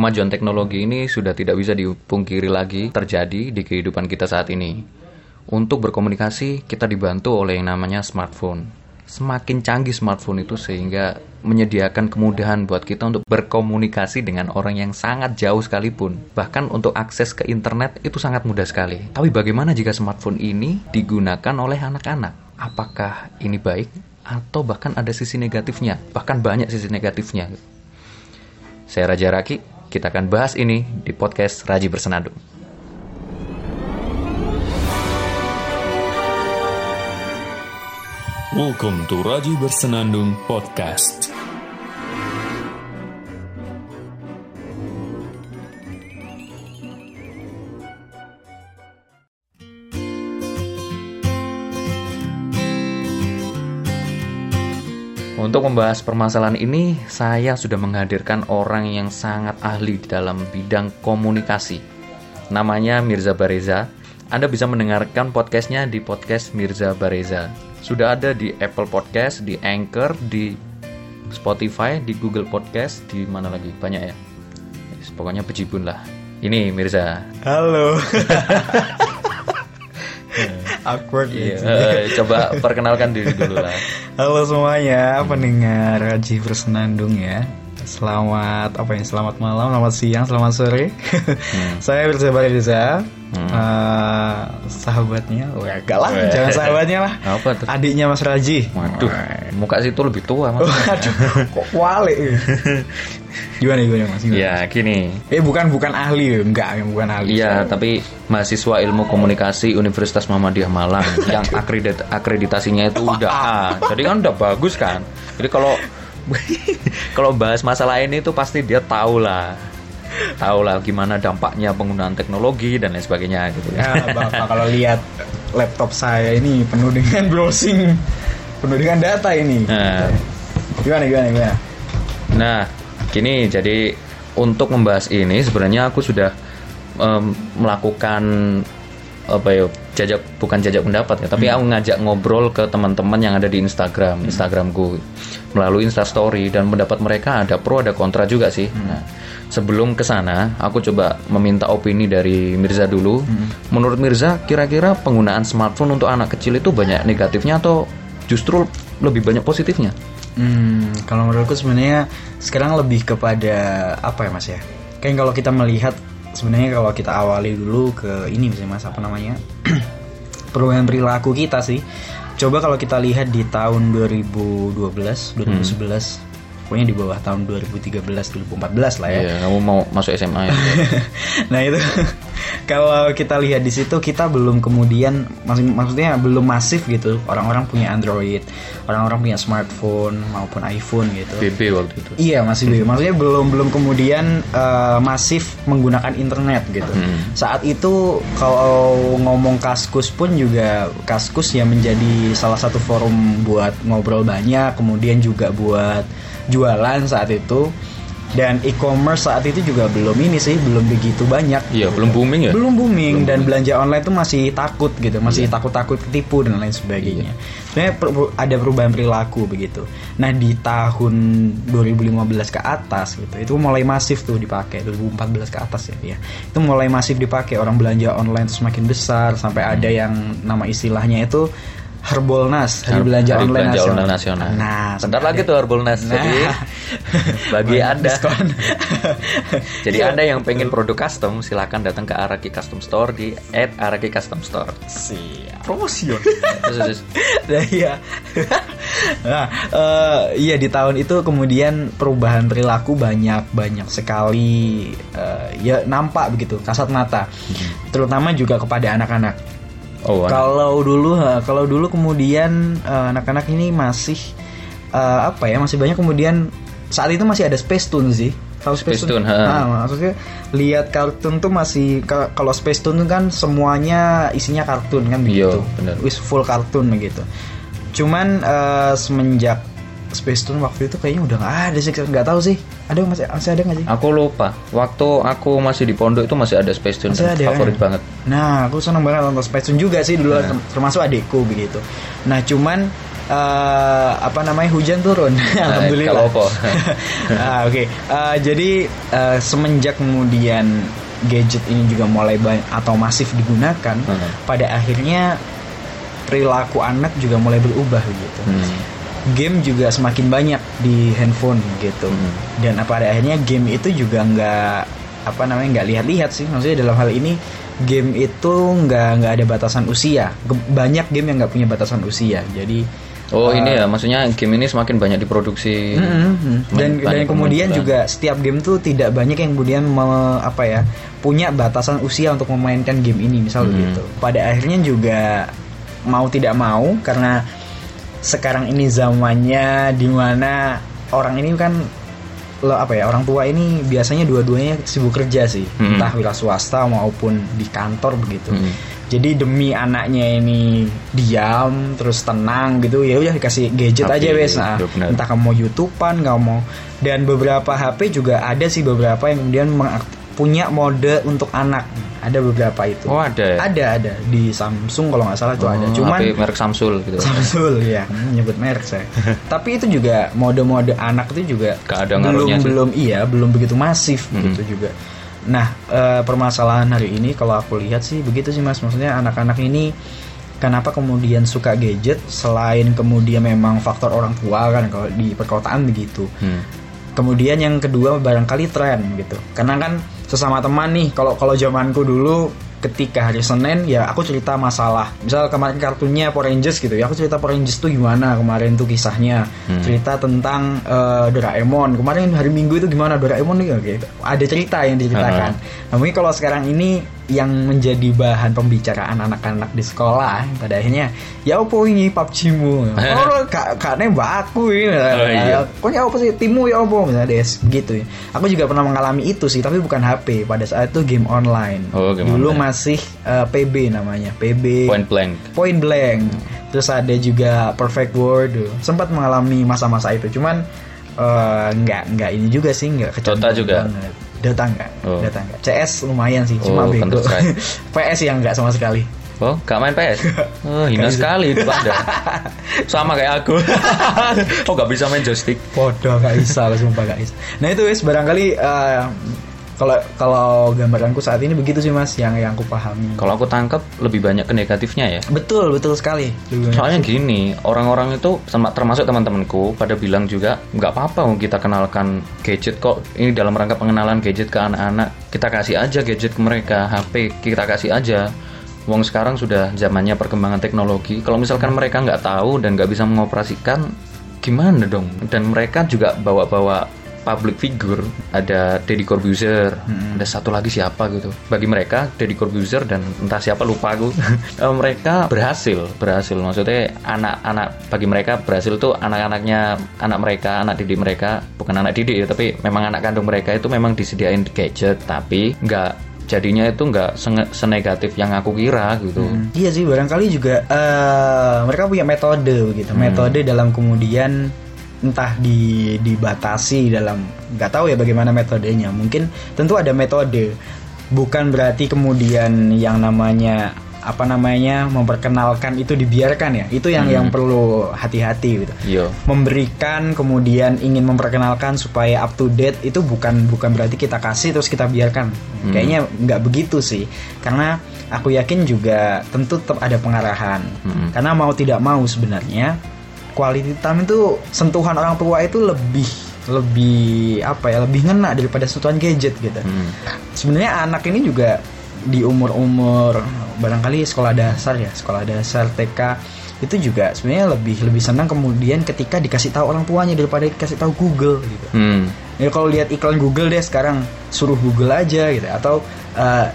Kemajuan teknologi ini sudah tidak bisa dipungkiri lagi terjadi di kehidupan kita saat ini. Untuk berkomunikasi, kita dibantu oleh yang namanya smartphone. Semakin canggih smartphone itu sehingga menyediakan kemudahan buat kita untuk berkomunikasi dengan orang yang sangat jauh sekalipun. Bahkan untuk akses ke internet itu sangat mudah sekali. Tapi bagaimana jika smartphone ini digunakan oleh anak-anak? Apakah ini baik atau bahkan ada sisi negatifnya? Bahkan banyak sisi negatifnya. Saya Raja Raki, kita akan bahas ini di podcast Raji Bersenandung. Welcome to Raji Bersenandung Podcast. Untuk membahas permasalahan ini, saya sudah menghadirkan orang yang sangat ahli di dalam bidang komunikasi. Namanya Mirza Bareza. Anda bisa mendengarkan podcastnya di podcast Mirza Bareza. Sudah ada di Apple Podcast, di Anchor, di Spotify, di Google Podcast, di mana lagi? Banyak ya. Pokoknya pejibun lah. Ini Mirza. Halo. Awkward Iya, eh, coba perkenalkan diri dulu lah. Halo semuanya, pendengar Raji Bersenandung ya. Selamat apa ya? Selamat malam, selamat siang, selamat sore. Saya Firza Bariza. Eh, sahabatnya, Wah, enggak lah, Weh. jangan sahabatnya lah. Apa tuh? Adiknya Mas Raji. Waduh, muka situ lebih tua mas. Waduh, kok kuali. gimana gimana Mas? Gimana? Ya, gini. Eh bukan bukan ahli, enggak, bukan ahli. Iya, tapi mahasiswa ilmu komunikasi Universitas Muhammadiyah Malang yang akredit akreditasinya itu udah A. Jadi kan udah bagus kan. Jadi kalau kalau bahas masalah ini tuh pasti dia tahu lah. Tahu lah gimana dampaknya penggunaan teknologi dan lain sebagainya gitu ya. Ya, Bapak kalau lihat laptop saya ini penuh dengan browsing, penuh dengan data ini. Nah, Gimana gimana gimana? Nah, gini jadi untuk membahas ini sebenarnya aku sudah em, melakukan apa ya jajak bukan jajak pendapat ya, tapi aku ngajak ngobrol ke teman-teman yang ada di Instagram, Instagramku melalui Instastory dan pendapat mereka ada pro ada kontra juga sih. Nah, sebelum ke sana, aku coba meminta opini dari Mirza dulu. Menurut Mirza, kira-kira penggunaan smartphone untuk anak kecil itu banyak negatifnya atau justru lebih banyak positifnya? Hmm, kalau menurutku sebenarnya sekarang lebih kepada apa ya mas ya? Kayak kalau kita melihat sebenarnya kalau kita awali dulu ke ini misalnya mas apa namanya perubahan perilaku kita sih. Coba kalau kita lihat di tahun 2012, 2011, pokoknya di bawah tahun 2013, 2014 lah ya. Iya, kamu mau masuk SMA ya? nah itu kalau kita lihat di situ kita belum kemudian maksud maksudnya belum masif gitu orang-orang punya Android orang-orang punya smartphone maupun iPhone gitu BB waktu itu. Iya masih belum. Maksudnya belum belum kemudian eh, masif menggunakan internet gitu. Hmm. Saat itu kalau ngomong kaskus pun juga kaskus ya menjadi salah satu forum buat ngobrol banyak, kemudian juga buat jualan saat itu. Dan e-commerce saat itu juga belum ini sih, belum begitu banyak. Iya, belum booming ya? Belum booming dan belanja online tuh masih takut gitu, masih takut-takut ketipu dan lain sebagainya. Sebenarnya per- ada perubahan perilaku begitu. Nah di tahun 2015 ke atas gitu, itu mulai masif tuh dipakai 2014 ke atas ya, ya. Itu mulai masif dipakai orang belanja online terus semakin besar sampai ada yang nama istilahnya itu Herbolnas, hari Har- belanja Hari online Belanja nasional. Nasional. Nah, Bentar sampai lagi ada- tuh Harbolnas. Jadi Nah. bagi Banyak Anda. Jadi Iya, Anda yang pengen produk custom silakan datang ke Araki Custom Store di @araki Custom Store. Siap. Promosi terus. Nah, iya. nah, eh, iya di tahun itu kemudian perubahan perilaku banyak banyak sekali eh, ya nampak begitu kasat mata. Terutama juga kepada anak-anak. Oh, anak. Kalau dulu kalau dulu kemudian eh, anak-anak ini masih eh, apa ya? Masih banyak kemudian saat itu masih ada Space Tune sih. Tahu Space, Space Tune, Tune? Nah, maksudnya lihat kartun tuh masih ka- kalau Space Tune kan semuanya isinya kartun kan Iya, begitu. Wis full kartun begitu. Cuman eh, semenjak Space Tune waktu itu kayaknya udah nggak ada sih, nggak tahu sih. Ada masih masih ada nggak sih? Aku lupa. Waktu aku masih di pondok itu masih ada Space Tune Masih ada, favorit kan? banget. Nah, aku seneng banget nonton Space Tune juga sih dulu term- termasuk adikku begitu. Nah, cuman eh, apa namanya hujan turun. Alhamdulillah. kalau apa? Ah, Oke, Eh, jadi eh, semenjak kemudian gadget ini juga mulai banyak atau masif digunakan, Hmm. pada akhirnya perilaku anak juga mulai berubah gitu. Hmm. Game juga semakin banyak di handphone gitu. Hmm. Dan pada akhirnya game itu juga nggak apa namanya nggak lihat-lihat sih. Maksudnya dalam hal ini game itu nggak nggak ada batasan usia. Banyak game yang nggak punya batasan usia. Jadi Oh eh, ini ya, maksudnya game ini semakin banyak diproduksi. Mm, mm, mm. dan Banyak dan kemudian juga setiap game tuh tidak banyak yang kemudian me- apa ya punya batasan usia untuk memainkan game ini misal Hmm. begitu pada akhirnya juga mau tidak mau karena sekarang ini zamannya di mana orang ini kan lo apa ya orang tua ini biasanya dua-duanya sibuk kerja sih. Hmm. entah wira swasta maupun di kantor begitu. Hmm. jadi demi anaknya ini diam terus tenang gitu ya udah dikasih gadget HP, aja wes. Nah, ya entah kamu mau youtubean nggak mau. Dan beberapa HP juga ada sih beberapa yang kemudian mengak- punya mode untuk anak ada beberapa itu Oh ada ya? ada ada di Samsung kalau nggak salah itu ada Oh, cuman HP merek Samsung gitu. Samsung ya hmm, nyebut merek saya tapi itu juga mode-mode anak itu juga ada belum sih. belum iya belum begitu masif Mhm. gitu juga nah eh, permasalahan hari ini kalau aku lihat sih begitu sih mas maksudnya anak-anak ini kenapa kemudian suka gadget selain kemudian memang faktor orang tua kan kalau di perkotaan begitu Hmm. Kemudian yang kedua barangkali tren gitu. Karena kan sesama teman nih kalau kalau zamanku dulu ketika hari Senin ya aku cerita masalah. Misal kemarin kartunya Power Rangers gitu ya. Aku cerita Power Rangers tuh gimana kemarin tuh kisahnya. Hmm. Cerita tentang eh, Doraemon. Kemarin hari Minggu itu gimana Doraemon nih oke. Ada cerita yang diceritakan. Nah, mungkin kalau sekarang ini yang menjadi bahan pembicaraan anak-anak di sekolah. Pada akhirnya ya apa ini PUBG mu oh kak kak nembak aku ini. Oh, iya. kok ya apa sih timu ya apa? Misalnya des begitu ya. Aku juga pernah mengalami itu sih tapi bukan HP pada saat itu game online. Oh, game dulu online. masih eh, PB namanya PB Point blank. Point Blank. Terus ada juga Perfect World. Sempat mengalami masa-masa itu. Cuman eh, nggak nggak ini juga sih nggak kecanduan juga? banget. Dota enggak Oh. Dota enggak CS lumayan sih Oh, cuma bego Counter-Strike. PS yang enggak sama sekali Oh, gak main PS? Oh, hina sekali itu Anda. Sama kayak aku. oh, gak bisa main joystick. Podo gak bisa sumpah gak bisa. Nah itu wis barangkali eh, kalau kalau gambaranku saat ini begitu sih mas yang yang aku pahami. Kalau aku tangkap lebih banyak ke negatifnya ya. Betul betul sekali. Lebih banyak. Soalnya gini, orang-orang itu termasuk teman-temanku pada bilang juga nggak apa-apa mau kita kenalkan gadget kok. Ini dalam rangka pengenalan gadget ke anak-anak, kita kasih aja gadget ke mereka, HP kita kasih aja. Wong sekarang sudah zamannya perkembangan teknologi. Kalau misalkan mereka nggak tahu dan nggak bisa mengoperasikan, gimana dong? Dan mereka juga bawa-bawa public figure, ada Deddy Corbuzier, ada satu lagi siapa gitu. Bagi mereka Deddy Corbuzier dan entah siapa lupa aku, eh, mereka berhasil, berhasil. Maksudnya anak-anak bagi mereka berhasil tuh anak-anaknya, anak mereka, anak didik mereka, bukan anak didik ya, tapi memang anak kandung mereka itu memang disediain gadget, tapi nggak jadinya itu nggak senegatif yang aku kira gitu. Hmm, Iya sih barangkali juga eh, mereka punya metode begitu. Hmm. Metode dalam kemudian entah di dibatasi dalam nggak tahu ya bagaimana metodenya. Mungkin tentu ada metode. Bukan berarti kemudian yang namanya apa namanya memperkenalkan itu dibiarkan ya. Itu yang Hmm. yang perlu hati-hati gitu. Iya. memberikan kemudian ingin memperkenalkan supaya up to date itu bukan bukan berarti kita kasih terus kita biarkan Hmm. kayaknya nggak begitu sih karena aku yakin juga tentu tetap ada pengarahan Hmm. karena mau tidak mau sebenarnya quality time itu sentuhan orang tua itu lebih lebih apa ya lebih ngena daripada sentuhan gadget gitu Hmm. sebenarnya anak ini juga di umur-umur barangkali sekolah dasar ya sekolah dasar TK itu juga sebenarnya lebih lebih senang kemudian ketika dikasih tahu orang tuanya daripada dikasih tahu Google gitu Hmm. ya kalau lihat iklan Google deh sekarang suruh Google aja gitu atau eh,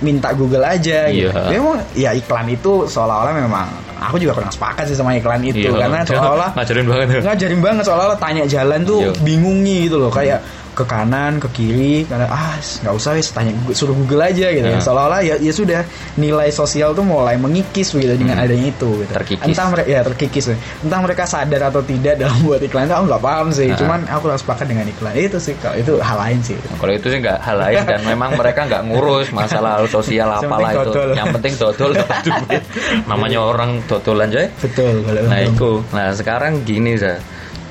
minta Google aja gitu. Iya. Memang ya iklan itu seolah-olah memang aku juga kurang sepakat sih sama iklan itu Iya. karena seolah-olah ngajarin banget. ngajarin banget seolah-olah tanya jalan tuh Iya. bingungi gitu loh kayak ke kanan ke kiri karena ah nggak usah wis tanya Google- suruh Google aja gitu Ya. seolah-olah ya ya sudah nilai sosial tuh mulai mengikis begitu dengan Hmm. adanya itu gitu. Terkikis. entah mereka ya terkikis entah mereka sadar atau tidak dalam buat iklan itu aku nggak paham sih Nah. cuman aku harus sepakat dengan iklan itu sih kalau itu hal lain sih Kalau itu sih nggak hal lain dan memang mereka nggak ngurus masalah sosial apalah itu. dodol. Yang penting dodol. Namanya orang dodolan aja. betul kalau Nah itu. Nah sekarang gini za.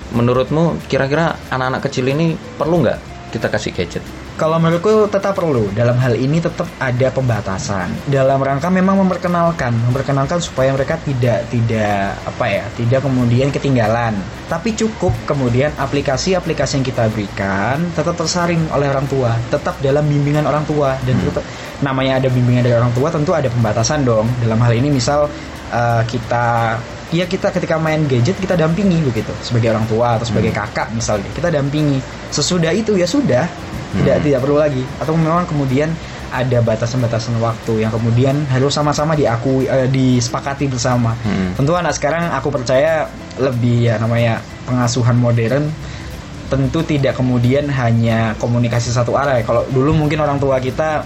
Menurutmu kira-kira anak-anak kecil ini perlu nggak kita kasih gadget? Kalau menurutku tetap perlu. Dalam hal ini tetap ada pembatasan. Dalam rangka memang memperkenalkan memperkenalkan supaya mereka tidak tidak apa ya tidak kemudian ketinggalan. Tapi cukup kemudian aplikasi-aplikasi yang kita berikan tetap tersaring oleh orang tua tetap dalam bimbingan orang tua. Dan tetap namanya ada bimbingan dari orang tua tentu ada pembatasan dong. Dalam hal ini misal eh, kita ya kita ketika main gadget kita dampingi begitu. Sebagai orang tua atau sebagai kakak misalnya kita dampingi. Sesudah itu ya sudah. Tidak Hmm. tidak perlu lagi. Atau memang kemudian ada batasan-batasan waktu yang kemudian harus sama-sama diakui eh, disepakati bersama. Hmm. tentu anak sekarang aku percaya lebih ya namanya pengasuhan modern tentu tidak kemudian hanya komunikasi satu arah ya. Kalau dulu mungkin orang tua kita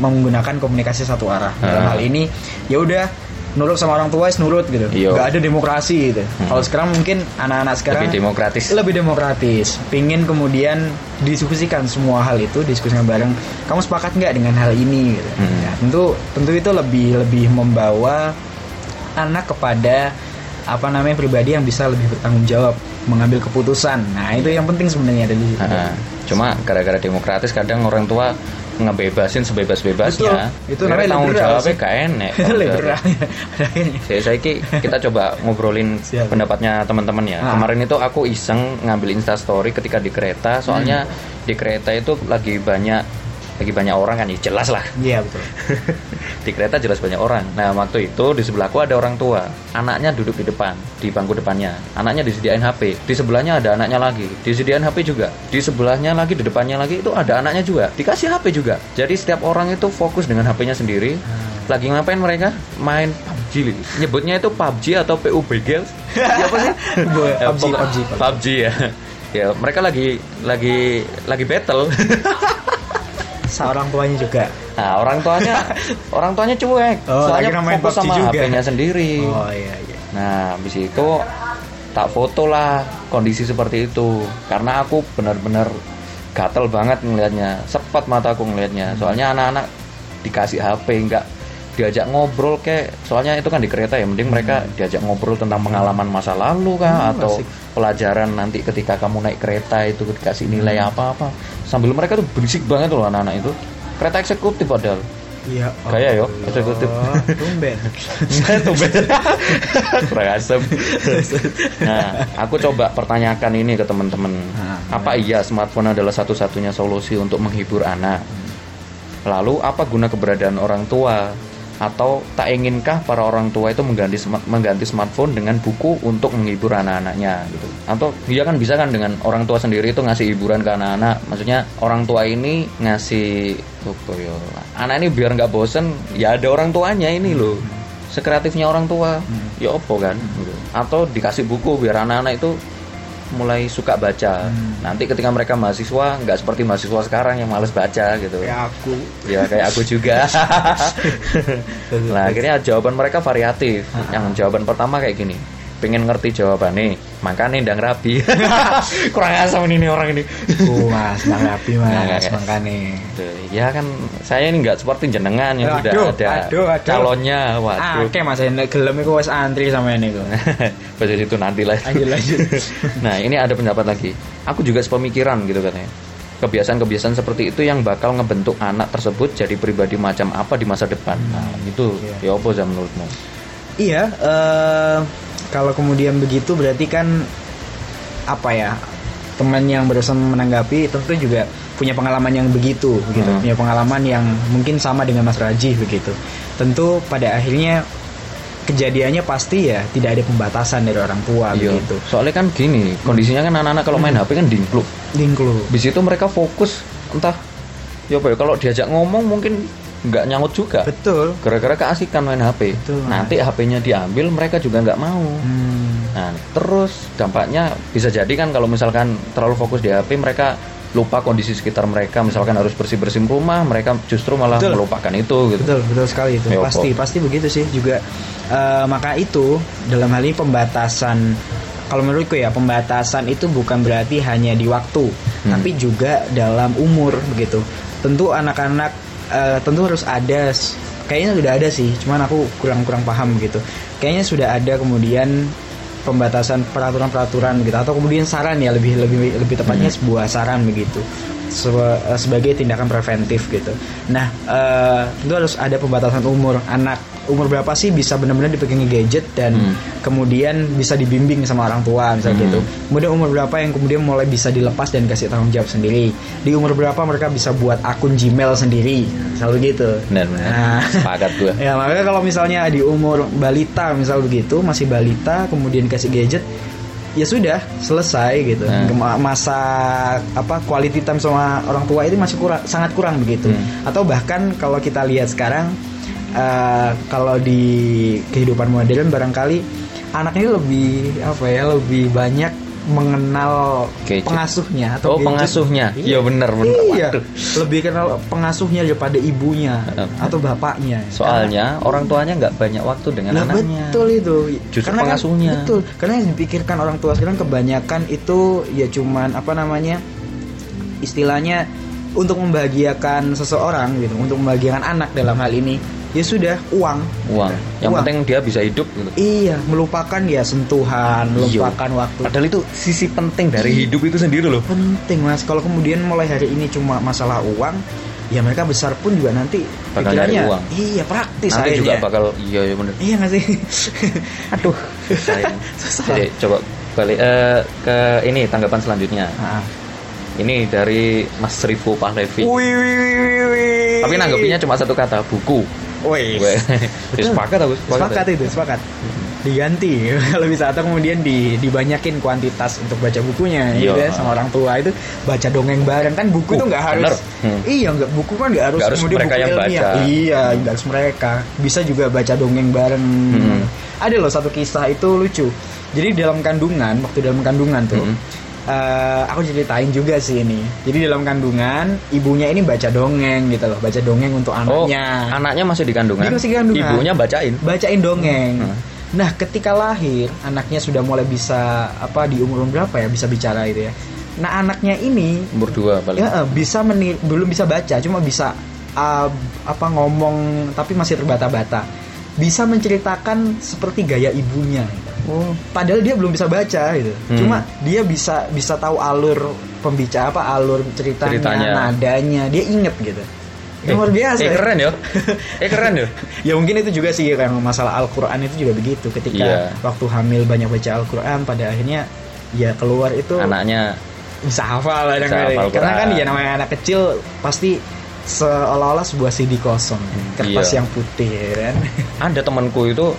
menggunakan komunikasi satu arah. Dalam Ah. hal ini ya udah nurut sama orang tua is nurut gitu Iya. nggak ada demokrasi gitu kalau sekarang mungkin anak-anak sekarang Lebih demokratis. lebih demokratis pingin kemudian diskusikan semua hal itu diskusikan bareng kamu sepakat nggak dengan hal ini gitu. Hmm. Ya, tentu tentu itu lebih lebih membawa anak kepada apa namanya pribadi yang bisa lebih bertanggung jawab mengambil keputusan nah itu yang penting sebenarnya dari situ. Nah, cuma gara-gara demokratis kadang orang tua ngebebasin sebebas-bebasnya. Itu namanya tanggung jawabnya gak enak. liberal Saya saya ki, kita coba ngobrolin Siap. pendapatnya teman-teman ya. Ah. Kemarin itu aku iseng ngambil Insta story ketika di kereta, soalnya Hmm. di kereta itu lagi banyak lagi banyak orang kan ya jelas lah iya betul di kereta jelas banyak orang. Nah waktu itu di sebelahku ada orang tua, anaknya duduk di depan, di bangku depannya. Anaknya disediain HP, di sebelahnya ada anaknya lagi, disediain HP juga. Di sebelahnya lagi, di depannya lagi itu ada anaknya juga, dikasih HP juga. Jadi setiap orang itu fokus dengan HP-nya sendiri. Lagi ngapain mereka? Main PUBG. Nyebutnya itu PUBG atau PUBG? Ya apa sih? PUBG, PUBG. PUBG ya. Ya mereka lagi lagi lagi battle. seorang tuanya juga Nah, orang tuanya orang tuanya cuek. Oh, soalnya fokus sama juga. HP-nya sendiri. oh iya iya Nah, habis itu tak foto lah kondisi seperti itu. Karena aku benar-benar gatel banget ngelihatnya. Sepat mataku ngelihatnya. Soalnya anak-anak dikasih HP nggak diajak ngobrol kayak soalnya itu kan di kereta ya mending mereka diajak ngobrol tentang pengalaman masa lalu kah Hmm, atau asik. pelajaran nanti ketika kamu naik kereta itu dikasih nilai Hmm. apa-apa sambil mereka tuh berisik banget loh anak-anak itu kereta eksekutif padahal iya Gaya yo, Allah. eksekutif. tumben Saya tuh kurang asem. Nah, aku coba pertanyakan ini ke teman-teman. Nah, Apa iya smartphone adalah satu-satunya solusi untuk menghibur anak? Lalu apa guna keberadaan orang tua? Atau tak inginkah para orang tua itu mengganti mengganti smartphone dengan buku untuk menghibur anak-anaknya gitu? Atau dia kan bisa kan dengan orang tua sendiri itu ngasih hiburan ke anak-anak. Maksudnya orang tua ini ngasih apa ya? Anak ini biar nggak bosen, ya ada orang tuanya ini loh. Sekreatifnya orang tua, ya opo kan? gitu. Atau dikasih buku biar anak-anak itu mulai suka baca. Nanti ketika mereka mahasiswa nggak seperti mahasiswa sekarang yang males baca gitu. kayak aku Ya kayak aku juga. nah akhirnya jawaban mereka variatif. Yang jawaban pertama kayak gini. Pengen ngerti jawabannya, makanya ndang rabi. Kurang asam ini orang ini. oh mas rapi Nggak, mas nggak. makanya Tuh, Ya kan saya ini nggak seperti jenengan yang sudah ada aduh, aduh. calonnya. Waduh. ah kayak mas enek gelem itu wes antri sama ini kok Bahasa itu nanti lah. lanjut lanjut nah ini ada pendapat lagi aku juga sepemikiran gitu katanya kebiasaan-kebiasaan seperti itu yang bakal ngebentuk anak tersebut jadi pribadi macam apa di masa depan nah itu Iya. ya apa Zam, menurutmu Iya, eh, kalau kemudian begitu berarti kan apa ya teman yang berusaha menanggapi tentu juga punya pengalaman yang begitu, begitu, Hmm. punya pengalaman yang mungkin sama dengan Mas Raji begitu. Tentu pada akhirnya kejadiannya pasti ya tidak ada pembatasan dari orang tua Iya. begitu. soalnya kan gini kondisinya kan anak-anak kalau main HP kan dingkluk Dingklu. di situ mereka fokus entah ya ya kalau diajak ngomong mungkin nggak nyaut juga Betul. gara-gara keasikan main HP Betul, nanti HP-nya diambil mereka juga nggak mau Hmm. Nah, terus dampaknya bisa jadi kan kalau misalkan terlalu fokus di HP mereka lupa kondisi sekitar mereka misalkan harus bersih bersihin rumah mereka justru malah Betul. melupakan itu gitu Betul, betul sekali itu. Ya, pasti, pasti begitu sih juga. eh, maka itu dalam hal ini pembatasan kalau menurutku ya pembatasan itu bukan berarti hanya di waktu, Hmm. tapi juga dalam umur begitu. Tentu anak-anak eh, tentu harus ada kayaknya sudah ada sih, cuman aku kurang-kurang paham gitu. Kayaknya sudah ada kemudian pembatasan peraturan-peraturan gitu atau kemudian saran ya lebih lebih lebih tepatnya Hmm. sebuah saran begitu sebagai tindakan preventif gitu. Nah eh, tentu harus ada pembatasan umur anak umur berapa sih bisa benar-benar dipegangi gadget dan Hmm. kemudian bisa dibimbing sama orang tua misalnya Hmm. gitu. Kemudian umur berapa yang kemudian mulai bisa dilepas dan kasih tanggung jawab sendiri. Di umur berapa mereka bisa buat akun Gmail sendiri, selalu gitu. benar-benar Nah. sepakat gue Ya makanya kalau misalnya di umur balita misal begitu masih balita kemudian kasih gadget ya sudah selesai gitu Nah. Masa apa quality time sama orang tua itu masih kurang sangat kurang begitu Hmm. atau bahkan kalau kita lihat sekarang eh, kalau di kehidupan modern barangkali anaknya lebih apa ya lebih banyak mengenal pengasuhnya atau oh gadget. pengasuhnya iya benar benar Iya, Waduh. lebih kenal pengasuhnya daripada ibunya atau bapaknya. soalnya orang tuanya nggak banyak waktu dengan Lah, anaknya betul itu. Justru kan- pengasuhnya. betul. Karena yang dipikirkan orang tua sekarang kebanyakan itu ya cuman apa namanya? istilahnya untuk membahagiakan seseorang gitu, untuk membahagiakan anak dalam hal ini. Ya sudah, uang. uang yang Uang. penting dia bisa hidup gitu Iya, melupakan ya sentuhan, Iya. melupakan waktu. padahal itu sisi penting dari hidup itu sendiri loh penting mas kalau kemudian mulai hari ini cuma masalah uang ya mereka besar pun juga nanti Bakal pikirannya uang. iya praktis nanti juga akhirnya. bakal iya iya bener iya nggak sih aduh. Susah. jadi coba balik eh, ke ini tanggapan selanjutnya Ah. ini dari Mas Rivo Pahlevi Wih, wih, wih, tapi nanggepinnya cuma satu kata buku Ya, sepakat aku sepakat itu sepakat diganti kalau bisa atau kemudian di dibanyakin kuantitas untuk baca bukunya gitu Iya. ya sama orang tua itu baca dongeng bareng kan buku Uh, itu nggak harus. Hmm. iya nggak buku kan nggak harus Nggak harus kemudian mereka buku yang ilmiah. baca. iya nggak harus mereka bisa juga baca dongeng bareng Hmm. ada loh satu kisah itu lucu jadi dalam kandungan waktu dalam kandungan tuh Hmm. Eh, aku ceritain juga sih ini jadi dalam kandungan ibunya ini baca dongeng gitu loh baca dongeng untuk oh anaknya anaknya masih di kandungan Dia masih di kandungan. ibunya bacain bacain dongeng. Hmm. Nah, ketika lahir, anaknya sudah mulai bisa apa di umur berapa ya bisa bicara itu ya. Nah, anaknya ini umur dua paling ya eh, bisa meni belum bisa baca, cuma bisa uh, apa ngomong tapi masih terbata-bata. Bisa menceritakan seperti gaya ibunya. Oh Padahal dia belum bisa baca gitu. Hmm. Cuma dia bisa bisa tahu alur pembicara apa alur ceritanya, Ceritanya. nadanya, dia inget gitu. Eh, Luar biasa. eh, ya. keren ya eh keren ya ya mungkin itu juga sih yang masalah Al-Quran itu juga begitu ketika Iya. waktu hamil banyak baca Al-Quran pada akhirnya ya keluar itu anaknya bisa hafal Bisa kadang-kadang. hafal karena kan ya namanya anak kecil pasti seolah-olah sebuah CD kosong kertas Iya. yang putih ya kan? Ada temanku itu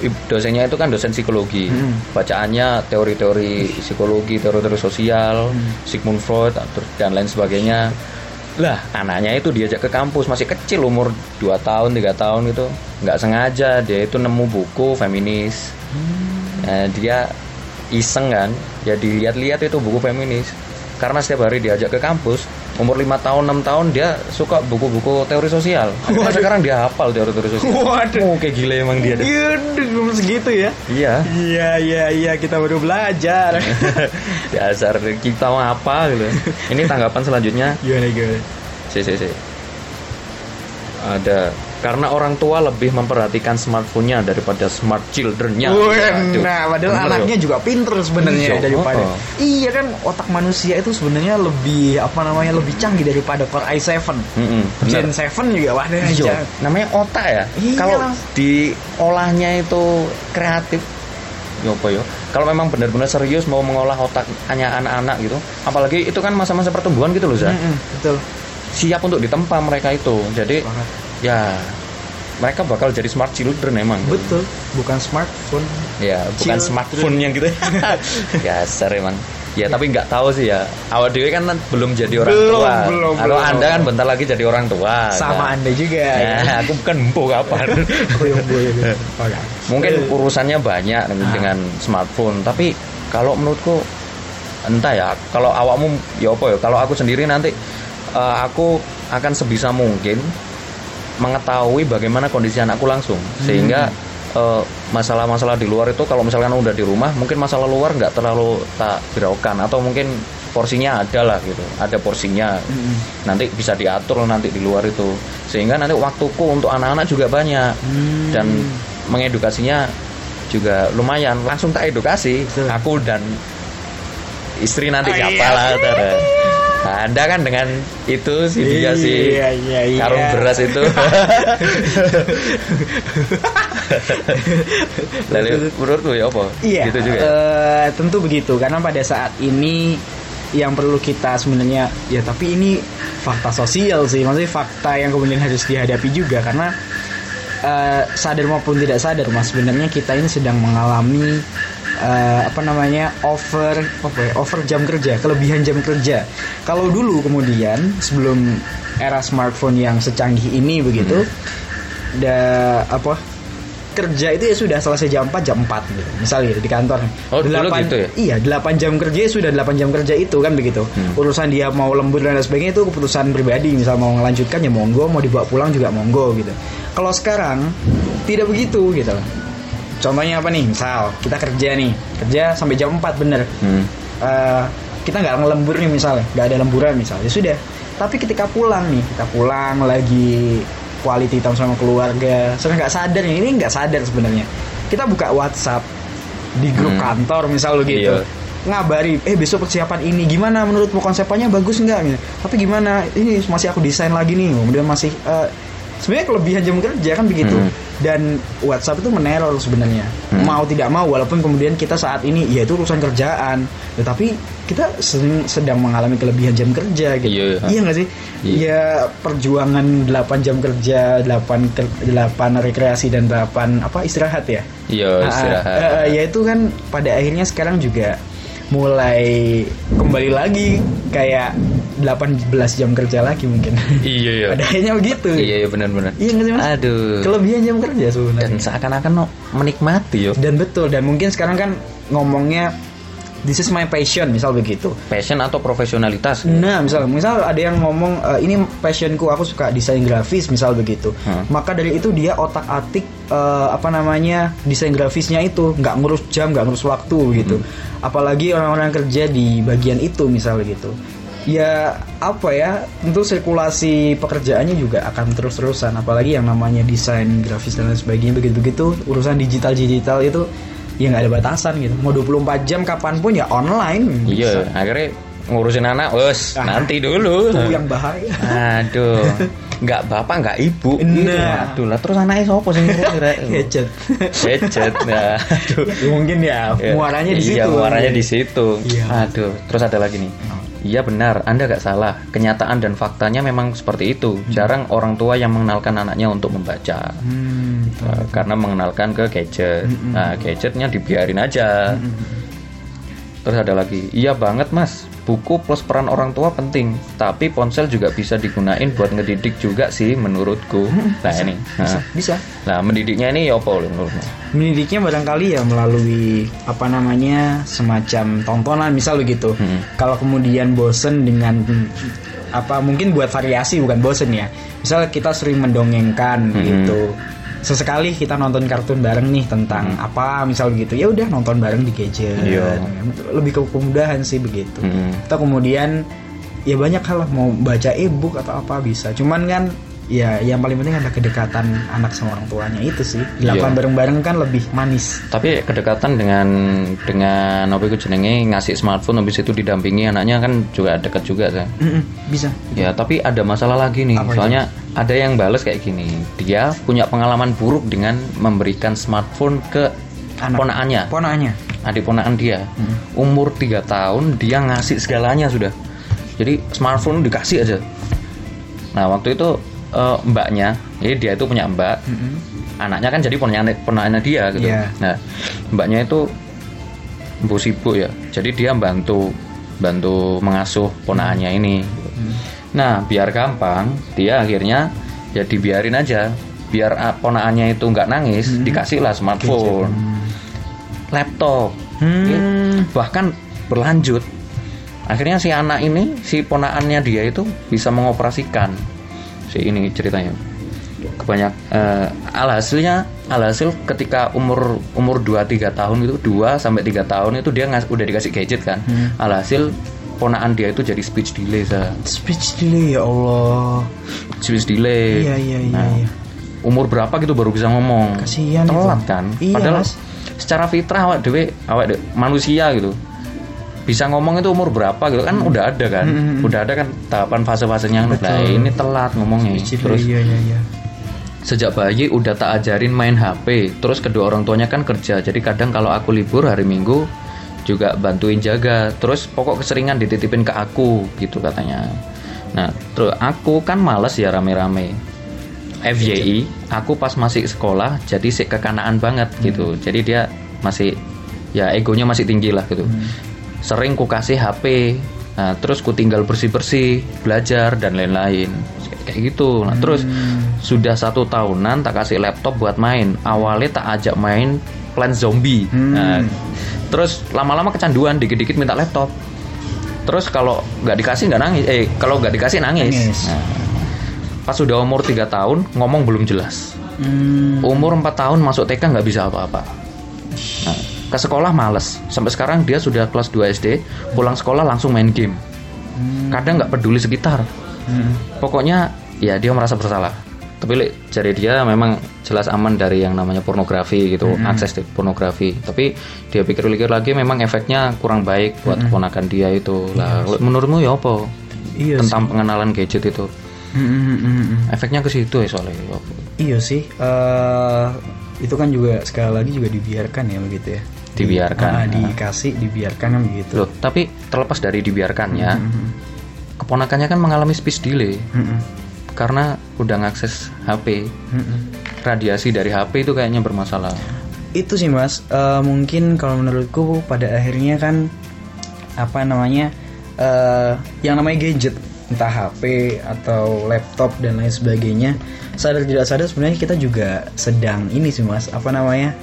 ib- dosennya itu kan dosen psikologi. Hmm. bacaannya teori-teori psikologi teori-teori sosial Hmm. Sigmund Freud dan lain sebagainya. Lah anaknya itu diajak ke kampus masih kecil umur 2 tahun tiga tahun itu. Nggak sengaja dia itu nemu buku feminis. Nah, dia iseng kan ya dilihat-lihat itu buku feminis. Karena setiap hari diajak ke kampus umur 5 tahun 6 tahun dia suka buku-buku teori sosial. Akhirnya sekarang dia hafal teori-teori sosial. Waduh. oh kayak gila emang dia. Iya, belum segitu ya? Iya. Iya iya iya kita baru belajar. Dasar kita mau apa gitu. Ini tanggapan selanjutnya. Gimana gimana? Si si si. Ada karena orang tua lebih memperhatikan smartphone-nya daripada smart children-nya. Nah padahal Bener, anaknya yo. juga pinter sebenarnya Iya, daripada oh. iya kan otak manusia itu sebenarnya lebih apa namanya lebih canggih daripada Core i7 Mm-mm, bener. Gen 7 juga wah Iya, namanya otak ya. Iya. Kalau diolahnya itu kreatif, ya apa ya? Kalau memang benar-benar serius mau mengolah otaknya anak-anak gitu, apalagi itu kan masa-masa pertumbuhan gitu loh, Zah. Mm-mm, betul Siap untuk ditempa mereka itu. Jadi Banget. Ya mereka bakal jadi smart children emang. betul bukan smartphone Ya, bukan Children. smartphone yang gitu. ya, ser emang. Ya, tapi nggak tahu sih ya. Awal dewe kan belum jadi orang Belum, tua. belum, Kalau belum. Anda kan bentar lagi jadi orang tua. sama kan? anda juga ya. Ya, aku bukan empuk kapan. Mungkin urusannya banyak dengan, Ah. dengan smartphone, tapi kalau menurutku entah ya kalau awakmu ya apa ya kalau aku sendiri nanti eh, aku akan sebisa mungkin mengetahui bagaimana kondisi anakku langsung. Sehingga eh, masalah-masalah di luar itu kalau misalkan udah di rumah mungkin masalah luar nggak terlalu tak hiraukan atau mungkin porsinya ada lah gitu. Ada porsinya. Nanti bisa diatur nanti di luar itu. Sehingga nanti waktuku untuk anak-anak juga banyak. Dan mengedukasinya juga lumayan. Langsung tak edukasi. Aku dan istri nanti Oh, siapa iya. lah. Nah, anda kan dengan itu si dia si Iya, iya, iya. karung beras itu. Lalu menurutmu ya apa? Iya, gitu juga eh, tentu begitu. Karena pada saat ini yang perlu kita sebenarnya ya tapi ini fakta sosial sih, maksudnya fakta yang kemudian harus dihadapi juga. Karena eh, sadar maupun tidak sadar mas sebenarnya kita ini sedang mengalami eh, apa namanya over apa ya, over jam kerja, kelebihan jam kerja. Kalau dulu kemudian sebelum era smartphone yang secanggih ini begitu, da apa kerja itu ya sudah selesai jam 4 jam 4 gitu. Misalnya di kantor. Oh, dulu gitu ya? Iya, 8 jam kerja ya sudah 8 jam kerja itu kan begitu. Hmm. Urusan dia mau lembur dan lain sebagainya itu keputusan pribadi. Misal mau melanjutkan ya monggo, mau dibawa pulang juga monggo gitu. Kalau sekarang tidak begitu gitu loh. Contohnya apa nih? Misal kita kerja nih, kerja sampai jam 4 bener. Hmm. Eh, kita nggak ngelembur nih misalnya, nggak ada lemburan misalnya, ya sudah. Tapi ketika pulang nih, kita pulang lagi quality time sama keluarga, saya nggak sadar nih, ini nggak sadar sebenarnya. Kita buka WhatsApp di grup Hmm. kantor misal gitu. Iya. ngabari eh besok persiapan ini gimana menurutmu konsepnya bagus nggak gitu. tapi gimana ini masih aku desain lagi nih kemudian masih eh, sebenarnya kelebihan jam kerja kan begitu Hmm. Dan WhatsApp itu meneror sebenarnya Hmm. mau tidak mau walaupun kemudian kita saat ini ya itu urusan kerjaan tetapi kita sering- sedang mengalami kelebihan jam kerja gitu Iya. nggak sih Iya. ya perjuangan 8 jam kerja 8 ker- 8 rekreasi dan 8 apa istirahat ya iya Ah, istirahat eh, eh, ya itu kan pada akhirnya sekarang juga mulai kembali lagi kayak 18 jam kerja lagi mungkin. Iya iya. Pada akhirnya begitu. Iya iya benar-benar Iya nggak sih mas? Aduh. Kelebihan jam kerja sebenarnya. Dan seakan-akan no, menikmati yo. Dan betul dan mungkin sekarang kan ngomongnya this is my passion misal begitu. Passion atau profesionalitas? Nah, misal misal ada yang ngomong e, ini passionku, aku suka desain grafis, misal begitu. Hmm. Maka dari itu dia otak-atik eh, apa namanya desain grafisnya itu. Nggak ngurus jam, nggak ngurus waktu gitu. Apalagi orang-orang kerja di bagian itu, misal gitu. Ya apa ya, tentu sirkulasi pekerjaannya juga akan terus-terusan. Apalagi yang namanya desain grafis dan lain sebagainya begitu-begitu. Urusan digital-digital itu ya nggak ada batasan gitu. Mau 24 jam kapan pun ya online. iya bisa. akhirnya ngurusin anak wes Ah, nanti dulu Itu yang bahaya. aduh nggak bapak nggak ibu Nah. gitu. aduh lah terus anaknya siapa sih Gadget. gadget nah, aduh Ya, mungkin ya Ya, muaranya di iya, situ. muaranya di situ Iya. aduh terus ada lagi nih Iya benar, Anda gak salah. Kenyataan dan faktanya memang seperti itu. Jarang orang tua yang mengenalkan anaknya untuk membaca. Hmm. Uh, karena mengenalkan ke gadget. Nah, gadgetnya dibiarin aja. Terus ada lagi, iya banget mas, buku plus peran orang tua penting, tapi ponsel juga bisa digunain buat ngedidik juga sih menurutku. Nah ini, bisa, nah, bisa. nah mendidiknya ini apa menurutmu? Mendidiknya barangkali ya melalui apa namanya semacam tontonan misal begitu. Hmm. Kalau kemudian bosen dengan apa mungkin buat variasi bukan bosen ya. Misal kita sering mendongengkan Hmm. gitu. Sesekali kita nonton kartun bareng nih tentang apa misal begitu. Ya udah nonton bareng di gadget. Iya. Lebih ke kemudahan sih begitu. Hmm. atau kemudian ya banyak hal lah mau baca e-book atau apa bisa cuman kan ya yang paling penting ada kedekatan anak sama orang tuanya itu sih dilakukan Iya. bareng-bareng kan lebih manis Tapi kedekatan dengan dengan apa itu jenenge ngasih smartphone habis itu didampingi anaknya kan juga deket juga kan. Mm-mm, bisa Ya, tapi ada masalah lagi nih. Apa itu? Soalnya ada yang bales kayak gini. Dia punya pengalaman buruk dengan memberikan smartphone ke Anak. ponakannya, ponaannya adik ponakan dia. Umur 3 tahun dia ngasih segalanya sudah. Jadi smartphone dikasih aja. Nah, waktu itu eh, mbaknya, jadi dia itu punya mbak. Mm-mm. Anaknya kan jadi ponakannya ponakannya dia gitu. Iya. Nah, mbaknya itu bu sibuk ya. Jadi dia bantu bantu mengasuh ponakannya ini. Nah, biar gampang, dia akhirnya ya dibiarin aja. Biar ah, ponakannya itu nggak nangis, dikasihlah smartphone, laptop, Hmm. bahkan berlanjut akhirnya si anak ini si ponaannya dia itu bisa mengoperasikan si ini ceritanya kebanyak eh, alhasilnya alhasil ketika umur umur 2 3 tahun itu 2 sampai 3 tahun itu dia ngas, udah dikasih gadget kan alhasil ponaan dia itu jadi speech delay sa. Speech delay ya Allah. speech delay Iya iya iya. Nah, iya. umur berapa gitu baru bisa ngomong Kasihan itu. telat kan Iya, padahal Mas. secara fitrah awak dewe awak de- manusia gitu bisa ngomong itu umur berapa gitu. Kan udah ada kan. Mm-mm. udah ada kan tahapan fase-fasenya. Betul. nah ini telat ngomongnya. Speech terus iya iya iya. sejak bayi udah tak ajarin main HP terus kedua orang tuanya kan kerja. Jadi kadang kalau aku libur hari Minggu juga bantuin jaga. Terus pokok keseringan dititipin ke aku gitu katanya. Nah terus aku kan males ya rame-rame. FYI aku pas masih sekolah jadi sih kekanaan banget gitu. Jadi dia masih ya egonya masih tinggi lah gitu sering ku kasih HP nah, terus ku tinggal bersih-bersih belajar dan lain-lain. Kayak gitu. Nah terus sudah satu tahunan tak kasih laptop buat main. Awalnya tak ajak main Plant Zombie. Hmm. Nah, terus lama-lama kecanduan dikit-dikit minta laptop. Terus kalau nggak dikasih nggak nangis. Eh kalau nggak dikasih nangis, Nangis. Nah, pas sudah umur 3 tahun ngomong belum jelas. Hmm. umur 4 tahun masuk TK nggak bisa apa-apa. Nah, ke sekolah males sampai sekarang dia sudah kelas 2 SD pulang sekolah langsung main game kadang nggak peduli sekitar Hmm. pokoknya ya dia merasa bersalah tapi Lek, jadi dia memang jelas aman dari yang namanya pornografi gitu akses di pornografi tapi dia pikir-pikir lagi memang efeknya kurang baik buat keponakan dia itu lah Lek, menurutmu ya apa Iya sih. tentang pengenalan gadget itu Hmm, hmm, hmm, hmm, hmm. efeknya ke situ ya soalnya ya? Iya sih. eh itu kan juga sekali lagi juga dibiarkan ya begitu ya. Di- Dibiarkan. ah, dikasih, dibiarkan kan begitu. Loh, tapi terlepas dari dibiarkannya Hmm, keponakannya kan mengalami speech delay. Hmm, karena udah ngakses HP hmm, radiasi dari HP itu kayaknya bermasalah. Itu sih mas. Eh, mungkin kalau menurutku pada akhirnya kan apa namanya eh yang namanya gadget entah HP atau laptop dan lain sebagainya sadar tidak sadar sebenarnya kita juga sedang ini sih mas. Apa namanya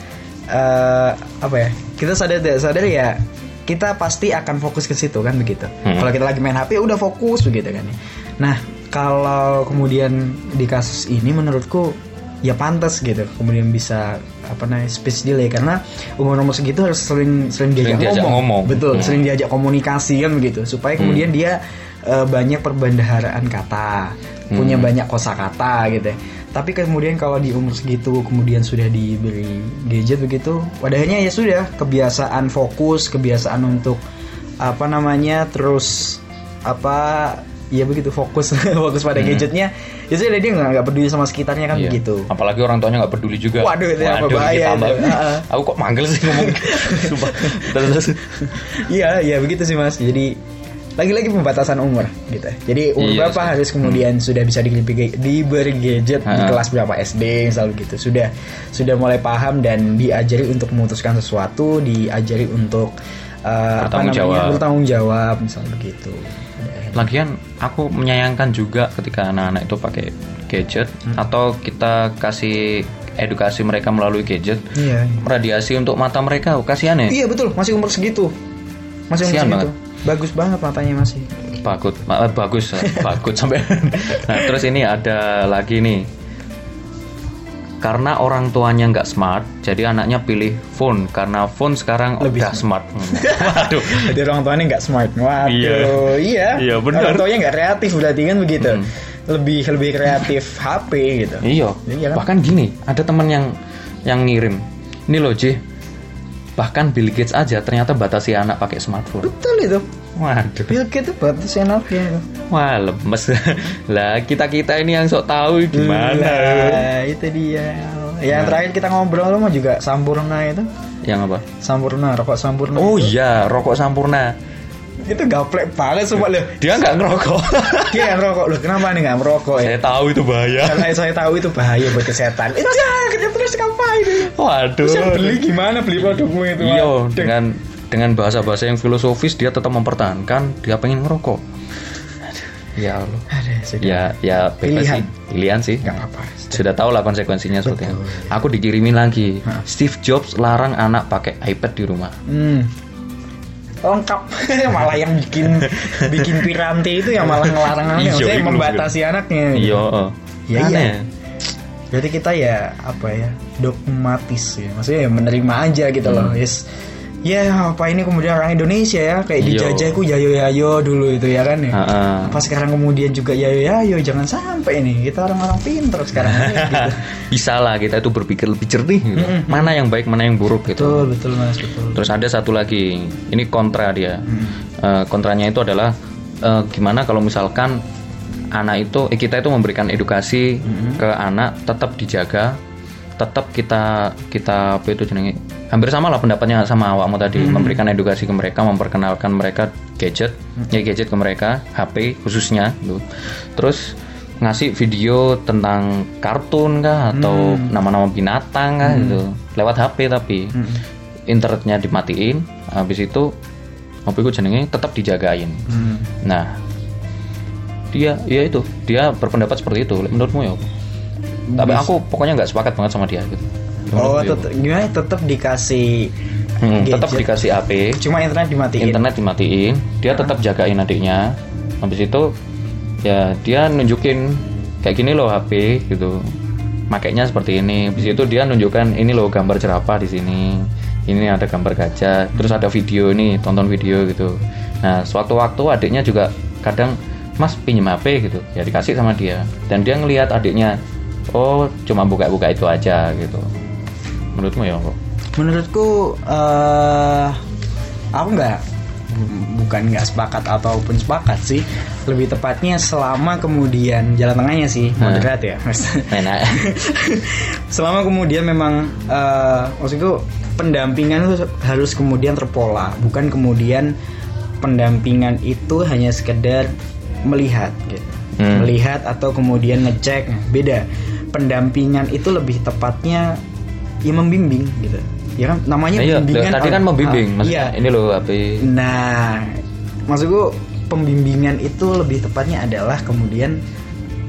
eh apa ya kita sadar tidak sadar ya kita pasti akan fokus ke situ kan begitu Hmm. kalau kita lagi main HP ya udah fokus begitu kan ya nah kalau kemudian di kasus ini menurutku ya pantas gitu kemudian bisa apa namanya speech delay karena umur umur segitu harus sering sering diajak, diajak ngomong. ngomong. betul Hmm. sering diajak komunikasi kan begitu supaya kemudian dia eh, banyak perbendaharaan kata punya Hmm. banyak kosakata gitu ya tapi kemudian kalau di umur segitu kemudian sudah diberi gadget begitu wadahnya ya sudah kebiasaan fokus kebiasaan untuk apa namanya terus apa ya begitu fokus fokus pada gadgetnya ya sudah dia nggak peduli sama sekitarnya kan Hmm. Iya. begitu apalagi orang tuanya nggak peduli juga Waduh, itu apa bahaya tambah. aku kok manggil sih ngomong Sumpah. Iya, iya begitu sih Mas. Jadi lagi-lagi pembatasan umur gitu. Jadi umur Iya, berapa sih. harus kemudian sudah bisa diberi, diberi gadget di Ha-ha. kelas berapa SD misal gitu. Sudah sudah mulai paham dan diajari untuk memutuskan sesuatu, diajari untuk uh, apa namanya jawab. bertanggung jawab misal begitu. lagian aku menyayangkan juga ketika anak-anak itu pakai gadget Hmm. atau kita kasih edukasi mereka melalui gadget Iya. radiasi untuk mata mereka kasihan ya Iya betul, masih umur segitu. Masih umur Kasihan segitu. Bagus banget matanya masih. bagus ma- eh, bagus bagus sampai nah terus ini ada lagi nih karena orang tuanya nggak smart jadi anaknya pilih phone karena phone sekarang Lebih udah smart Hmm. waduh Jadi orang tuanya nggak smart. Waduh, Iya. iya. Iya, benar. Orang tuanya nggak kreatif berarti kan begitu. Hmm. Lebih lebih kreatif HP gitu. iya Iya kan? bahkan gini ada teman yang yang ngirim ini loh Ji bahkan Bill Gates aja ternyata batasi anak pakai smartphone Betul itu. waduh Bill Gates itu batas enaknya itu. wah lemes lah kita kita ini yang sok tahu gimana Nah, itu dia. Yang Nah. terakhir kita ngobrol mah juga Sampurna itu. yang apa Sampurna, rokok Sampurna. oh itu. iya rokok sampurna Itu gaplek banget sumpah loh. dia nggak ngerokok Dia yang rokok loh. Kenapa nih nggak merokok ya? saya tahu itu bahaya Karena saya tahu itu bahaya buat kesehatan. Eh, jangan, kita terus ngapain? waduh Terus yang beli gimana beli produkmu itu? iya dengan dengan bahasa-bahasa yang filosofis dia tetap mempertahankan dia pengen ngerokok Aduh, ya Allah Aduh, ya ya Pilihan. sih pilihan sih Nggak apa-apa. sudah tahu lah konsekuensinya seperti. Aku dikirimin lagi. Steve Jobs larang anak pakai iPad di rumah. Hmm. Lengkap. Malah yang bikin bikin piranti itu yang malah ngelarang anaknya Iya, maksudnya iya, membatasi anaknya. Iya. Ya, Aneh. iya. Berarti kita ya apa ya dogmatis ya, maksudnya ya menerima aja gitu loh, yes. Ya apa ini kemudian orang Indonesia ya kayak Iya. dijajah ku yayo yayo dulu itu ya kan ya. Ha-ha. Apa sekarang kemudian juga yayo yayo jangan sampai ini kita orang-orang pinter sekarang ini gitu. bisa lah kita itu berpikir lebih jernih gitu. Mm-mm. mana yang baik mana yang buruk gitu Betul betul mas betul. terus ada satu lagi ini kontra dia Hmm. Eh, kontranya itu adalah eh, gimana kalau misalkan anak itu eh, kita itu memberikan edukasi Hmm. ke anak tetap dijaga tetap kita kita apa itu jenenge hampir sama lah pendapatnya sama awakmu tadi Hmm. memberikan edukasi ke mereka memperkenalkan mereka gadget Hmm. ya gadget ke mereka HP khususnya gitu. terus ngasih video tentang kartun kah atau Hmm. nama-nama binatang kah gitu lewat HP tapi internetnya dimatiin habis itu HP ku jenenge tetap dijagain Hmm. nah dia ya itu dia berpendapat seperti itu menurutmu ya? Tapi aku pokoknya nggak sepakat banget sama dia gitu. Oh ya tetep, gimana tetap dikasih Hmm, tetap dikasih HP cuma internet dimatiin. internet dimatiin. Dia tetap jagain adiknya. Habis itu ya dia nunjukin kayak gini loh HP gitu. Makainya seperti ini. Habis itu dia nunjukkan ini loh gambar jerapah di sini. Ini ada gambar gajah. Terus ada video ini tonton video gitu. Nah sewaktu-waktu adiknya juga kadang mas pinjem HP gitu. Ya dikasih sama dia. Dan dia ngelihat adiknya oh cuma buka-buka itu aja gitu menurutmu ya kok Menurutku eh aku nggak bu- bukan nggak sepakat ataupun sepakat sih. Lebih tepatnya selama kemudian jalan tengahnya sih moderat ya. enak selama kemudian memang eh maksudku pendampingan itu harus kemudian terpola, bukan kemudian pendampingan itu hanya sekedar melihat gitu. Hmm. Melihat atau kemudian ngecek. Beda. Pendampingan itu lebih tepatnya ya membimbing gitu. Ya kan namanya Nah, iya, bimbingan tadi kan membimbing, ah, maksudnya Iya. ini loh HP. Nah, maksudku pembimbingan itu lebih tepatnya adalah kemudian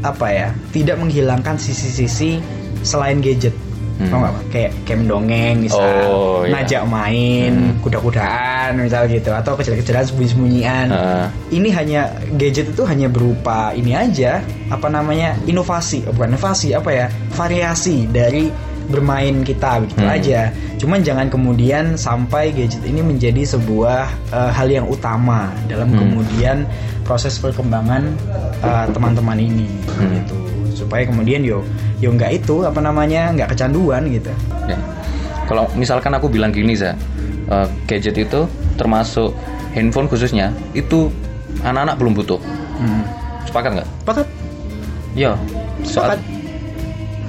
apa ya? Tidak menghilangkan sisi-sisi selain gadget. Hmm. Tau nggak? Kayak kayak mendongeng misal, Oh, iya. ngajak main, Hmm. kuda-kudaan misal gitu atau kecil-kecilan sembunyi-sembunyian. Heeh. Ini hanya gadget itu hanya berupa ini aja, apa namanya? inovasi, oh, bukan inovasi, apa ya? variasi dari bermain kita begitu Hmm. aja. Cuman jangan kemudian sampai gadget ini menjadi sebuah eh, hal yang utama dalam Hmm. kemudian proses perkembangan eh, teman-teman ini Hmm. gitu. Supaya kemudian yo yo nggak itu apa namanya nggak kecanduan gitu. Ya. Kalau misalkan aku bilang gini za, eh, gadget itu termasuk handphone khususnya itu anak-anak belum butuh. Hmm. Sepakat nggak? Sepakat? Soal Sepakat.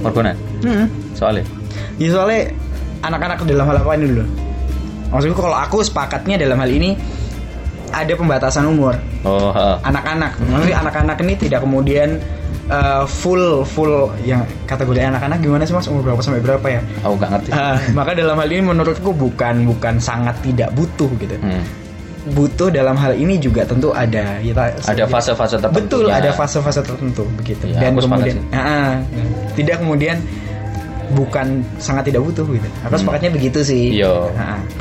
Morgana. Hmm. Soalnya. Ya soalnya anak-anak dalam hal apa ini dulu? Maksudku kalau aku sepakatnya dalam hal ini ada pembatasan umur Oh, anak-anak. Maksudnya anak-anak ini tidak kemudian uh, full full yang kategori anak-anak gimana sih mas umur berapa sampai berapa ya? aku nggak ngerti. Ah, maka dalam hal ini menurutku bukan bukan sangat tidak butuh gitu. Hmm. Butuh dalam hal ini juga tentu ada ya, ta- Ada fase-fase tertentu. Betul, ada fase-fase tertentu begitu. Ya, Dan kemudian. Ah, ah. tidak kemudian bukan sangat tidak butuh gitu. Aku sepakatnya begitu sih. Hmm. Iya.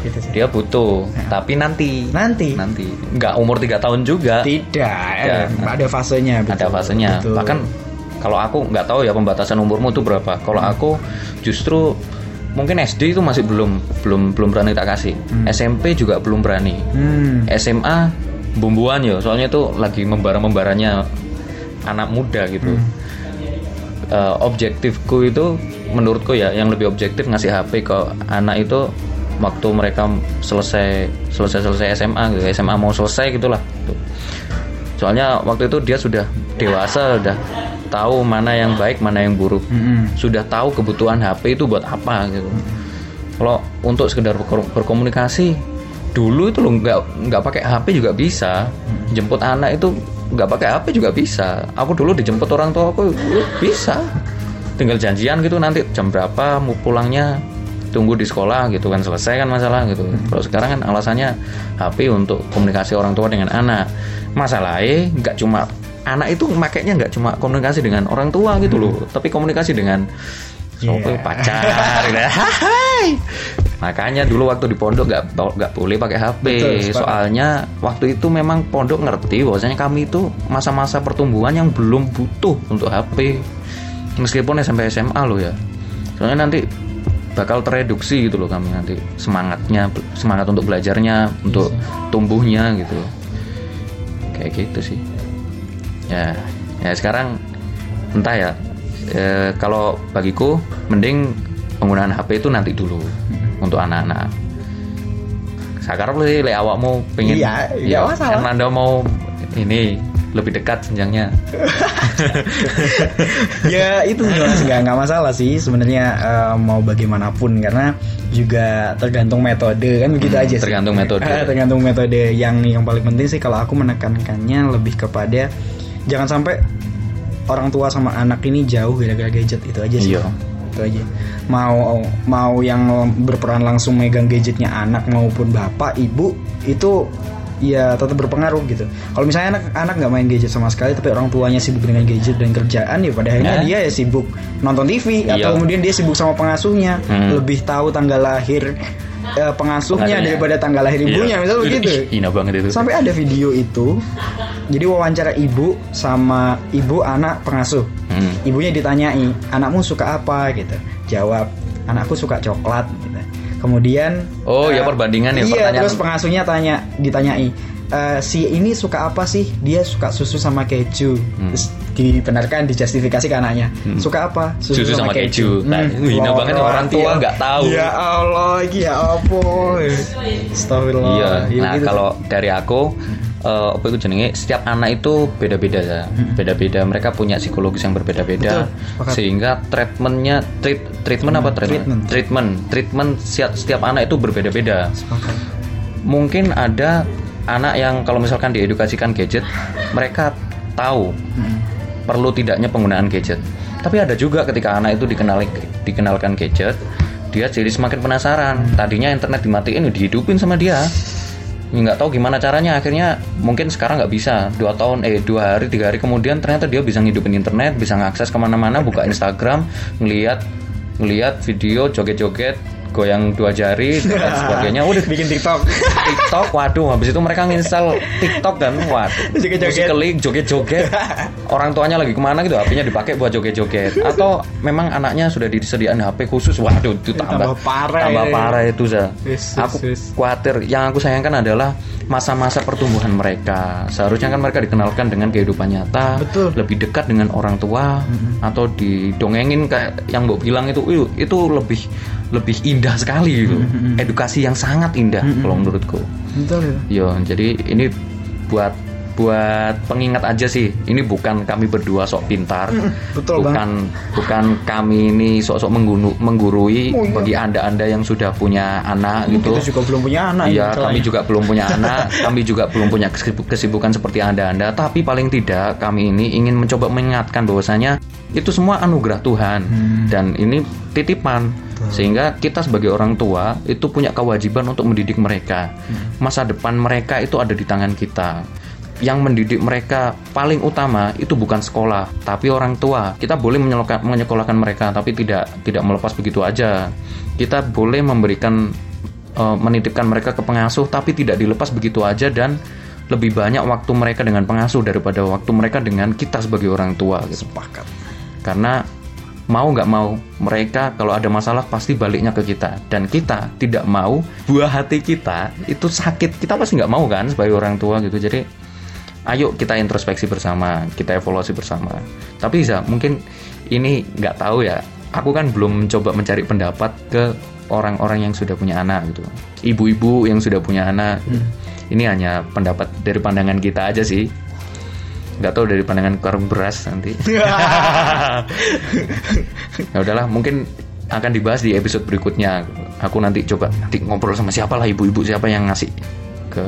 Gitu sih. Dia butuh, tapi nanti. Nanti. Nanti. Nggak umur tiga tahun juga. Tidak, Ya. eh, ada fasenya. ada betul. fasenya Betul. bahkan kalau aku nggak tahu ya pembatasan umurmu itu berapa kalau aku justru mungkin SD itu masih belum belum belum berani tak kasih SMP juga belum berani Hmm. SMA bumbuan ya soalnya itu lagi membara membaranya anak muda gitu Eh, objektifku itu menurutku ya yang lebih objektif ngasih HP ke anak itu waktu mereka selesai selesai selesai SMA gitu SMA mau selesai gitulah. Soalnya waktu itu dia sudah dewasa sudah tahu mana yang baik mana yang buruk. Mm-mm. sudah tahu kebutuhan HP itu buat apa gitu. Kalau untuk sekedar berko- berkomunikasi dulu itu lo nggak nggak pakai HP juga bisa. Jemput anak itu nggak pakai HP juga bisa. Aku dulu dijemput orang tua aku ya bisa tinggal janjian gitu nanti jam berapa mau pulangnya tunggu di sekolah gitu kan selesai kan masalah gitu kalau sekarang kan alasannya HP untuk komunikasi orang tua dengan anak masalahnya nggak cuma anak itu makainya nggak cuma komunikasi dengan orang tua gitu loh tapi komunikasi dengan Yeah. Pacar gitu. Makanya dulu waktu di pondok nggak nggak boleh pakai HP. Betul. Soalnya waktu itu memang pondok ngerti bahwasanya kami itu masa-masa pertumbuhan yang belum butuh untuk HP. Meskipun SMP SMA lo ya. Soalnya nanti bakal tereduksi gitu loh kami. Nanti semangatnya semangat untuk belajarnya untuk tumbuhnya gitu kayak gitu sih. Ya ya sekarang entah ya Eh, kalau bagiku mending penggunaan HP itu nanti dulu untuk anak-anak. Sekarang sih le awakmu pengen Iya, masalah. kan anda mau ini lebih dekat jenjangnya ya itu nggak nggak masalah sih sebenarnya eh, mau bagaimanapun karena juga tergantung metode kan begitu Hmm, aja sih. tergantung metode. Tergantung metode yang yang paling penting sih kalau aku menekankannya lebih kepada jangan sampai orang tua sama anak ini jauh gara-gara gadget itu aja sih Iya. itu aja mau mau yang berperan langsung megang gadgetnya anak maupun bapak ibu itu ya tetap berpengaruh gitu kalau misalnya anak anak nggak main gadget sama sekali tapi orang tuanya sibuk dengan gadget dan kerjaan ya pada akhirnya Nah. dia ya sibuk nonton TV Iya. atau kemudian dia sibuk sama pengasuhnya Hmm. lebih tahu tanggal lahir eh, pengasuhnya Pengasuhnya. daripada tanggal lahir ibunya Iya. misalnya begitu Hina banget itu sampai ada video itu jadi wawancara ibu sama ibu anak pengasuh Hmm. ibunya ditanyai anakmu suka apa gitu jawab anakku suka coklat gitu kemudian Oh, ya eh, perbandingan ya, iya pertanyaan. terus pengasuhnya tanya ditanyai "Eh, si ini suka apa sih dia suka susu sama keju Hmm. terus dibenarkan dijustifikasi ke anaknya suka apa Susu sama keju. Nah, hina banget nih, orang tua nggak tahu. ya Allah ya apa Astagfirullah Iya. Ya, Nah, begitu. kalau dari aku eh, apa itu jenenge setiap anak itu beda-beda ya. Beda-beda. Mereka punya psikologis yang berbeda-beda sehingga treatmentnya treat treatment apa treatment? treatment. Treatment. Treatment setiap, setiap anak itu berbeda-beda. Mungkin ada anak yang kalau misalkan diedukasikan gadget, mereka tahu Hmm. perlu tidaknya penggunaan gadget. Tapi ada juga ketika anak itu dikenal dikenalkan gadget, dia jadi semakin penasaran. Tadinya internet dimatiin, dihidupin sama dia. Nggak tahu gimana caranya. Akhirnya mungkin sekarang nggak bisa. Dua tahun, eh dua hari, tiga hari kemudian ternyata dia bisa ngidupin internet, bisa ngakses ke mana-mana, buka Instagram, ngelihat ngelihat video joget-joget, goyang dua jari dan sebagainya. Udah bikin TikTok TikTok, waduh, habis itu mereka nginstal TikTok kan, waduh, Joget-joget. Joget-joget. Orang tuanya lagi ke mana gitu, HP-nya dipakai buat joget-joget. Atau memang anaknya sudah disediakan HP khusus, waduh, itu tambah, Tambah parah tambah parah itu za. Aku khawatir. Yang aku sayangkan adalah masa-masa pertumbuhan mereka. Seharusnya kan mereka dikenalkan dengan kehidupan nyata, Betul. lebih dekat dengan orang tua, atau didongengin kayak yang Mbok bilang itu, "Ih, itu lebih lebih indah sekali gitu. Edukasi yang sangat indah kalau menurutku. betul ya Yo, jadi ini buat buat pengingat aja sih. Ini bukan kami berdua sok pintar. betul bukan bukan kami ini sok-sok menggunu, menggurui Oh, iya. bagi anda-anda yang sudah punya anak gitu. kita juga belum punya anak Iya, kami juga belum punya anak, kami juga belum punya kesibuk- kesibukan seperti Anda-anda, tapi paling tidak kami ini ingin mencoba mengingatkan bahwasanya itu semua anugerah Tuhan Hmm. dan ini titipan. Sehingga kita sebagai orang tua itu punya kewajiban untuk mendidik mereka. Hmm. Masa depan mereka itu ada di tangan kita. Yang mendidik mereka paling utama itu bukan sekolah, tapi orang tua. Kita boleh menyekolahkan mereka, tapi tidak tidak melepas begitu aja. Kita boleh memberikan eh, menitipkan mereka ke pengasuh tapi tidak dilepas begitu aja dan lebih banyak waktu mereka dengan pengasuh daripada waktu mereka dengan kita sebagai orang tua gitu. sepakat Karena mau nggak mau mereka kalau ada masalah pasti baliknya ke kita. Dan kita tidak mau buah hati kita itu sakit. Kita pasti nggak mau kan sebagai orang tua gitu. Jadi ayo kita introspeksi bersama kita evaluasi bersama. Tapi bisa mungkin ini nggak tahu ya. Aku kan belum mencoba mencari pendapat ke orang-orang yang sudah punya anak gitu. Ibu-ibu yang sudah punya anak. Ini hanya pendapat dari pandangan kita aja sih nggak tahu dari pandangan karung beras nanti. Ya udahlah mungkin akan dibahas di episode berikutnya. Aku nanti coba nanti ngobrol sama siapa lah ibu-ibu siapa yang ngasih ke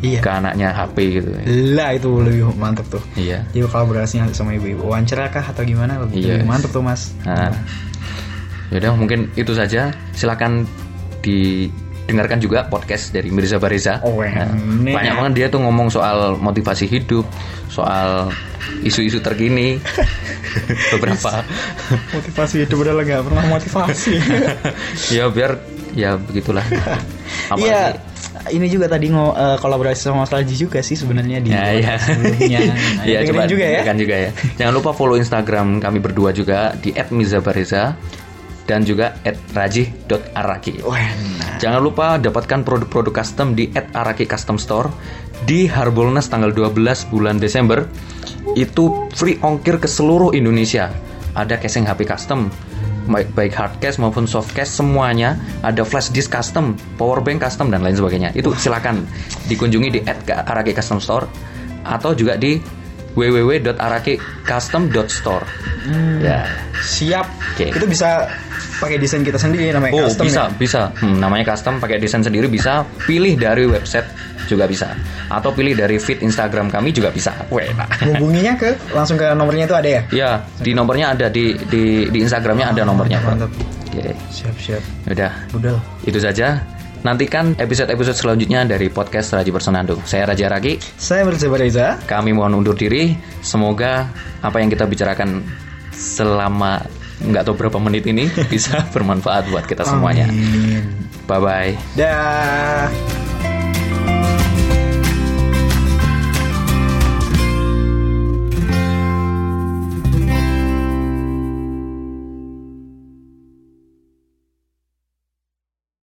iya. ke anaknya HP gitu lah itu lebih mantep tuh. Iya. Jadi kolaborasinya sama ibu-ibu. Wawancara kah atau gimana? Lebih, Iya. lebih mantep tuh mas. Nah. Yaudah mungkin itu saja. Silakan didengarkan juga podcast dari Mirza Bariza Oh, Nah, banyak banget dia tuh ngomong soal motivasi hidup soal isu-isu terkini beberapa motivasi itu padahal nggak pernah motivasi ya biar ya begitulah. Apa Iya. sih? Ini juga tadi ngo eh, kolaborasi sama Mas Raji juga sih sebenarnya di Ya, ya. sebelumnya. Nah, ya, dengerin coba juga ya. dengarkan juga ya. Jangan lupa follow Instagram kami berdua juga di @mizabareza dan juga @rajih.araki. Wah, nah. Jangan lupa dapatkan produk-produk custom di @araki Custom Store di Harbolnas tanggal 12 bulan Desember. Itu free ongkir ke seluruh Indonesia. Ada casing HP custom, baik, baik hard case maupun soft case semuanya. Ada flash disk custom, power bank custom dan lain sebagainya. Itu silakan dikunjungi di @araki Custom Store atau juga di www.arakicustom.store. Ya. Siap. Oke. Itu bisa pakai desain kita sendiri namanya Oh custom bisa ya. bisa Hmm, namanya custom pakai desain sendiri bisa pilih dari website juga bisa atau pilih dari feed Instagram kami juga bisa. Weh, nah. Hubunginya ke langsung ke nomornya itu ada ya? Ya di nomornya ada di di di Instagramnya ada nomornya. Pak. Mantap. Oke, Siap, siap. udah Budal. itu saja. Nantikan episode-episode selanjutnya dari podcast Raji Bersenandung. Saya Raja Raki. Saya Bersabar Reza. Kami mohon undur diri. Semoga apa yang kita bicarakan selama nggak tahu berapa menit ini bisa bermanfaat buat kita semuanya. Amin. Bye bye. Dah.